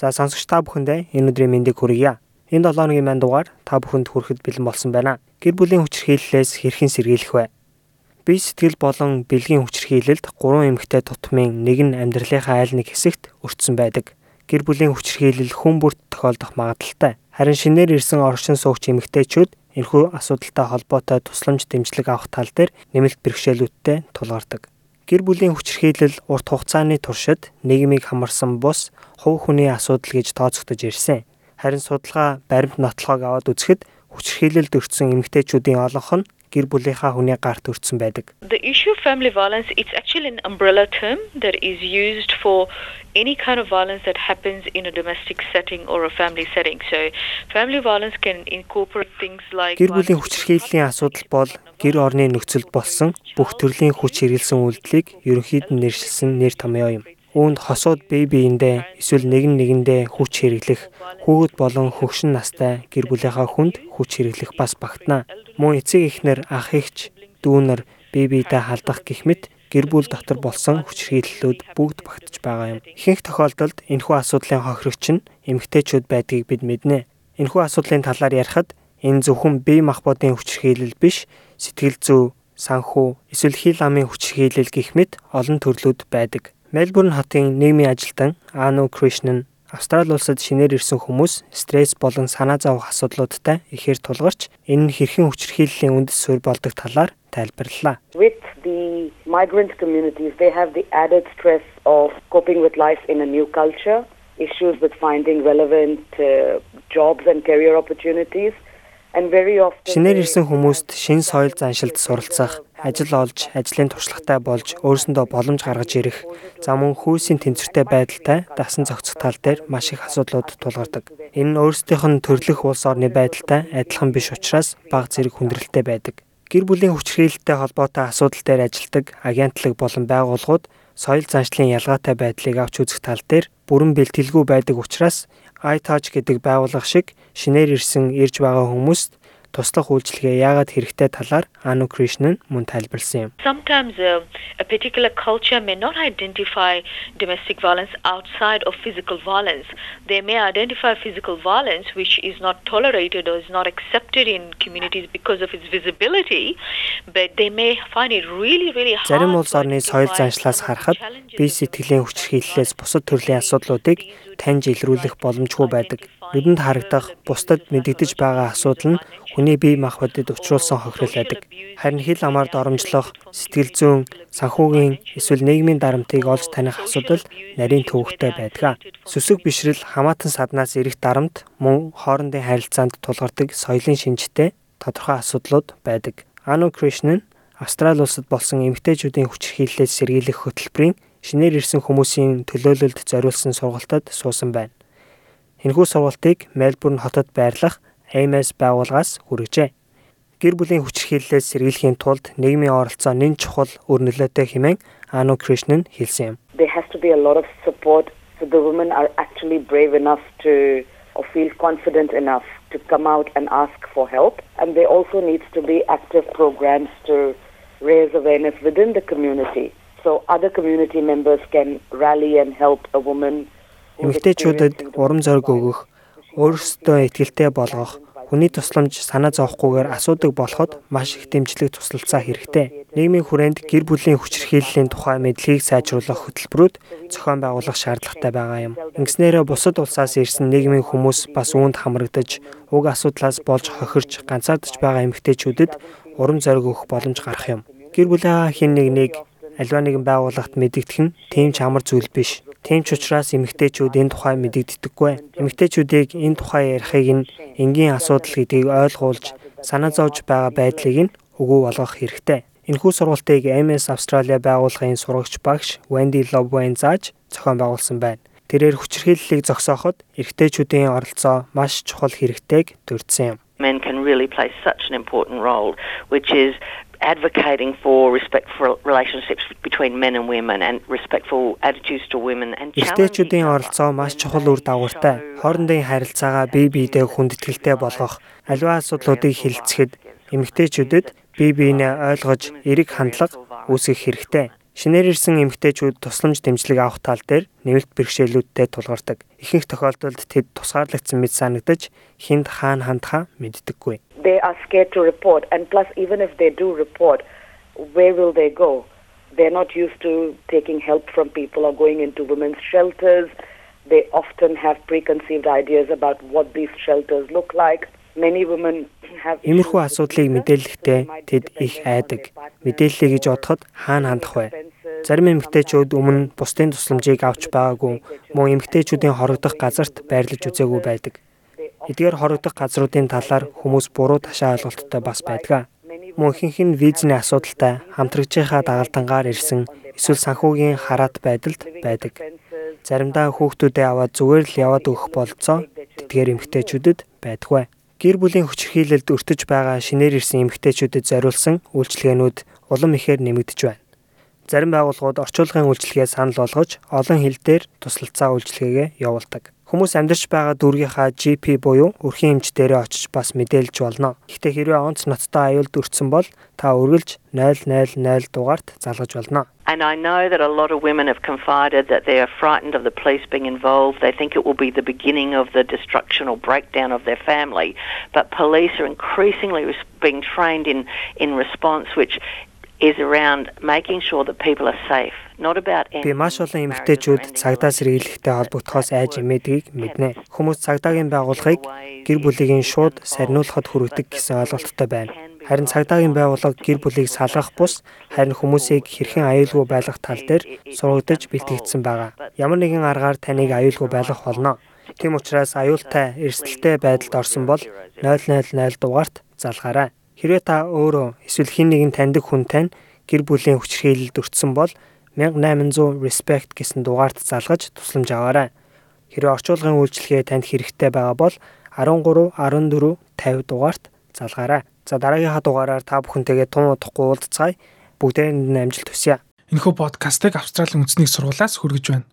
За сонсогч та бүхэндээ энэ өдрийн мэндийг хүргье. Энэ 7 өдрийн манд дугаар та бүхэнд хүрэхэд бэлэн болсон байна. Гэр бүлийн хүчирхийллээс хэрхэн сэргийлэх вэ? Бие сэтгэл болон бэлгийн хүчирхийлэлд 3 эмэгтэй тутмын нэг нь амьдралынхаа аль нэг хэсэгт өртсөн байдаг. Гэр бүлийн хүчирхийлэл хүн бүрт тохиолдох магадaltaй. Харин шинээр ирсэн оршин суугч эмэгтэйчүүд энэхүү асуудалтай холбоотой тусламж дэмжлэг авах тал дээр нэмэлт бэрхшээлүүдтэй тулгардаг. Гэр бүлийн хүчирхийлэл урт хугацааны туршид нийгмийг хамарсан бус хувь хүний асуудал гэж тооцогдож ирсэн. Харин судалгаа баримт нотлохоог аваад үзэхэд хүчирхийлэлд өртсөн эмэгтэйчүүдийн олонх нь гэр бүлийнхаа хүний гарт өртсөн байдаг. The issue of family violence it's actually an umbrella term that is used for any kind of violence that happens in a domestic setting or a family setting. So family violence can incorporate things like Гэр бүлийн хүчирхийллийн асуудал бол гэр орны нөхцөлд болсон бүх төрлийн хүч хэрэглэсэн үйлдэлийг ерөнхийд нь нэршилсэн нэр томьёо юм. Үүнд хосууд бие биендээ эсвэл нэгэн нэгэндээ хүч хэрэглэх, хүүхэд болон хөгшин настай гэр бүлийнхаа хүнд хүч хэрэглэх бас багтана. Мөн эцэг эхнэр, ах эгч, дүүнэр бие биедээ халдах гэх мэт гэр бүл дотор болсон хүчирхийллүүд бүгд багтж байгаа юм. Ихэнх тохиолдолд энэхүү асуудлын хохирогч нь эмэгтэйчүүд байдгийг бид мэднэ. Энэхүү асуудлын талаар ярихад энэ зөвхөн бие махбодын хүчирхийлэл биш, сэтгэл зүй, санхүү, эсвэл хил амын хүчирхийлэл гэх мэт олон төрлүүд байдаг. Мельбурн хотын нийгмийн ажилтан Ану Кришнэн Австрали улсад шинээр ирсэн хүмүүс стресс болон санаа зовох асуудлуудтай ихээр тулгарч энэ нь хэрхэн хүчирхийллийн үндэс суурь болдог талаар тайлбарллаа. With the migrant communities they have the added stress of coping with life in a new culture, issues with finding relevant uh, jobs and career opportunities and very often Шинээр ирсэн хүмүүст шин соёл заншилд суралцах, ажил олж, ажлын туршлагатай болж өөрсөндөө боломж гаргаж ирэх, за мөн хүйсийн тэнцвэртэй байдалтай дасан зохицох тал дээр маш их асуудлууд тулгардаг. Энэ нь өөрсдийнх нь төрлөх улс орны байдалтай адилхан биш учраас бага зэрэг хүндрэлтэй байдаг. Гэр бүлийн хүчирхийлэлтэй холбоотой асуудал дээр ажилладаг агентлаг болон байгууллагууд соёл заншлын ялгаатай байдлыг авч үзэх тал дээр бүрэн бэлтгэлгүй байдаг учраас iTouch гэдэг байгууллага шиг шинээр ирсэн ирж байгаа хүмүүст туслах үйлчилгээ яагаад хэрэгтэй талаар Anu Krishnan мөн тайлбарлсан юм. Sometimes uh, a particular culture may not identify domestic violence outside of physical violence. They may identify physical violence which is not tolerated or is not accepted in communities because of its visibility, but they may find it really really hard. Зарим улс орны соёл заншлаас харахад бие сэтгэлийн хүчирхийллээс бусад төрлийн асуудлуудыг таньж илрүүлэх боломжгүй байдаг. Нүдэнд харагдах, бусдад мэдэгдэж байгаа асуудал нь хүний бие махбодод учруулсан хохирол байдаг. Харин хил амаар доромжлох, сэтгэл зүйн, санхүүгийн эсвэл нийгмийн дарамтыг олж таних асуудал нарийн төвөгтэй байдаг. Сүсэг бишрэл хамаатан саднаас ирэх дарамт мөн хоорондын харилцаанд тулгардаг соёлын шинжтэй тодорхой асуудлууд байдаг. Anu Krishnan Австрали улсад болсон эмэгтэйчүүдийн хүчирхийллээс сэргийлэх хөтөлбөрийн шинээр ирсэн хүмүүсийн төлөөлөлд зориулсан сургалтад суусан байна. Энэхүү сургалтыг Мельбурн хотод байрлах AMS байгууллагаас хүргэжээ. Гэр бүлийн хүчирхийллээс сэргийлэхийн тулд нийгмийн оролцоо нэн чухал өр нөлөөтэй хэмээн Anu Krishnan хэлсэн юм. there has to be a lot of support so the women are actually brave enough to or feel confident enough to come out and ask for help and there also needs to be active programs to raise awareness within the community so other community members can rally and help a woman Эмэгтэйчүүдэд урам зориг өгөх, өөрсдөө итгэлтэй болгох, хүний тусламж санаа зовохгүйгээр асуудаг болоход маш их дэмжлэг тусалцаа хэрэгтэй. Нийгмийн хүрээнд гэр бүлийн хүчирхийллийн тухай мэдлэгийг сайжруулах хөтөлбөрүүд зохион байгуулах шаардлагатай байгаа юм. Ингэснээрээ бусад улсаас ирсэн нийгмийн хүмүүс бас үүнд хамрагдаж, уг асуудлаас болж хохирч ганцаардж байгаа эмэгтэйчүүдэд урам зориг өгөх боломж гарах юм. Гэр бүлийн хин нэг нэг альва нэгэн байгууллагт мэдэгдэх нь тийм ч амар зүйл биш. Тийм ч учраас эмэгтэйчүүд энэ тухай мэдэгддэггүй. Эмэгтэйчүүдийг энэ тухай ярихыг нь энгийн асуудал гэдгийг ойлгуулж, санаа зовж байгаа байдлыг нь өгөө болгох хэрэгтэй. Энэхүү сургалтыг MS Австраlia байгууллагын сурагч багш Wendy Lobwen зааж зохион байгуулсан байна. Тэрээр хүчирхийллийг зогсооход эрэгтэйчүүдийн оролцоо маш чухал хэрэгтэйг дурдсан юм. Men can really play such an important role which is advocating for respectful relationships between men and women and respectful attitudes to women and Эрэгтэйчүүдийн оролцоо маш чухал үр дагавартай. Хоорондын харилцаагаа бие биедээ хүндэтгэлтэй болгох, аливаа асуудлуудыг хэлэлцэхэд эмэгтэйчүүдэд бие биенээ ойлгож, эерэг хандлага үүсгэх хэрэгтэй. Шинээр ирсэн эмэгтэйчүүд тусламж дэмжлэг авах тал дээр нэмэлт бэрхшээлүүдтэй тулгардаг. Ихэнх тохиолдолд тэд тусгаарлагдсан мэт санагдаж хинд хаана хандхаа мэддэггүй. They are scared to report and plus even if they do report where will they go? They're not used to taking help from people or going into women's shelters. They often have preconceived ideas about what these shelters look like. Иймэрхүү асуудлыг мэдээлэхдээ тэд их айдаг. Мэдээллээ гэж бодоход хаана хандах вэ? Зарим эмэгтэйчүүд өмнө бусдын тусламжийг авч байгаагүй мөн эмэгтэйчүүдийн хорогдох газарт байрлаж үзээгүй байдаг. Эдгээр хорогдох газруудын талаар хүмүүс буруу ташаа ойлголттой бас байдаг. Мөн ихэнх нь визний асуудалтай хамтрагчийнхаа дагалдангаар ирсэн эсвэл санхүүгийн хараат байдалд байдаг. Заримдаа хүүхдүүдээ аваад зүгээр л яваад өгөх болцоо тэдгээр эмэгтэйчүүдэд байдаггүй гэр бүлийн хүчирхийлэлд өртөж байгаа шинээр ирсэн эмэгтэйчүүдэд зориулсан үйлчилгээнүүд улам ихээр нэмэгдэж байна. Зарим байгууллагууд орчуулгын үйлчилгээ санал болгож олон хил дээр туслалцаа үйлчилгээгээ явуулдаг. Хүмүүс амьдарч байгаа дүүргийнхаа GP буюу өрхийн эмч дээрээ очиж бас мэдээлж болно. Гэхдээ хэрвээ онц ноцтой аюулд өртсөн бол та үргэлж 000 дугаарт залгаж болно. And I know that a lot of women have confided that they are frightened of the police being involved. They think it will be the beginning of the destruction or breakdown of their family. But police are increasingly being trained in, in response, which is around making sure that people are safe. Not about Би маш олон эмэгтэйчүүд цагдаа сэргийлэхтэй холбогдохоос айж эмээдгийг мэднэ. Хүмүүс цагдаагийн байгууллагыг гэр бүлийг шууд сарниулахад хүргэдэг гэсэн ойлголттой байна. Харин цагдаагийн байгууллага гэр бүлийг салгах бус харин хүмүүсийг хэрхэн аюулгүй байлгах тал дээр сургагдаж бэлтгэгдсэн байгаа. Ямар нэгэн аргаар таныг аюулгүй байлгах болно. Тийм учраас аюултай эрсдэлтэй байдалд орсон бол 000 дугаарт залгаарай. Хэрвээ та өөрөө эсвэл хэн нэгэн таньдаг хүн тань гэр бүлийн хүчирхийлэлд өртсөн бол 1800 respect гэсэн дугаард залгаж тусламж аваарай. Хэрвээ орчуулгын үйлчилгээ танд хэрэгтэй байгаа бол 13 14 50 дугаарт залгаарай. За дараагийнхаа дугаараар та бүхэнтэйгээ тун удахгүй уулзцаая. Бүгдээрэнд нь амжилт хүсье. Энэхүү подкастыг Австралийн үндэсний сургуулиас хүргэж байна.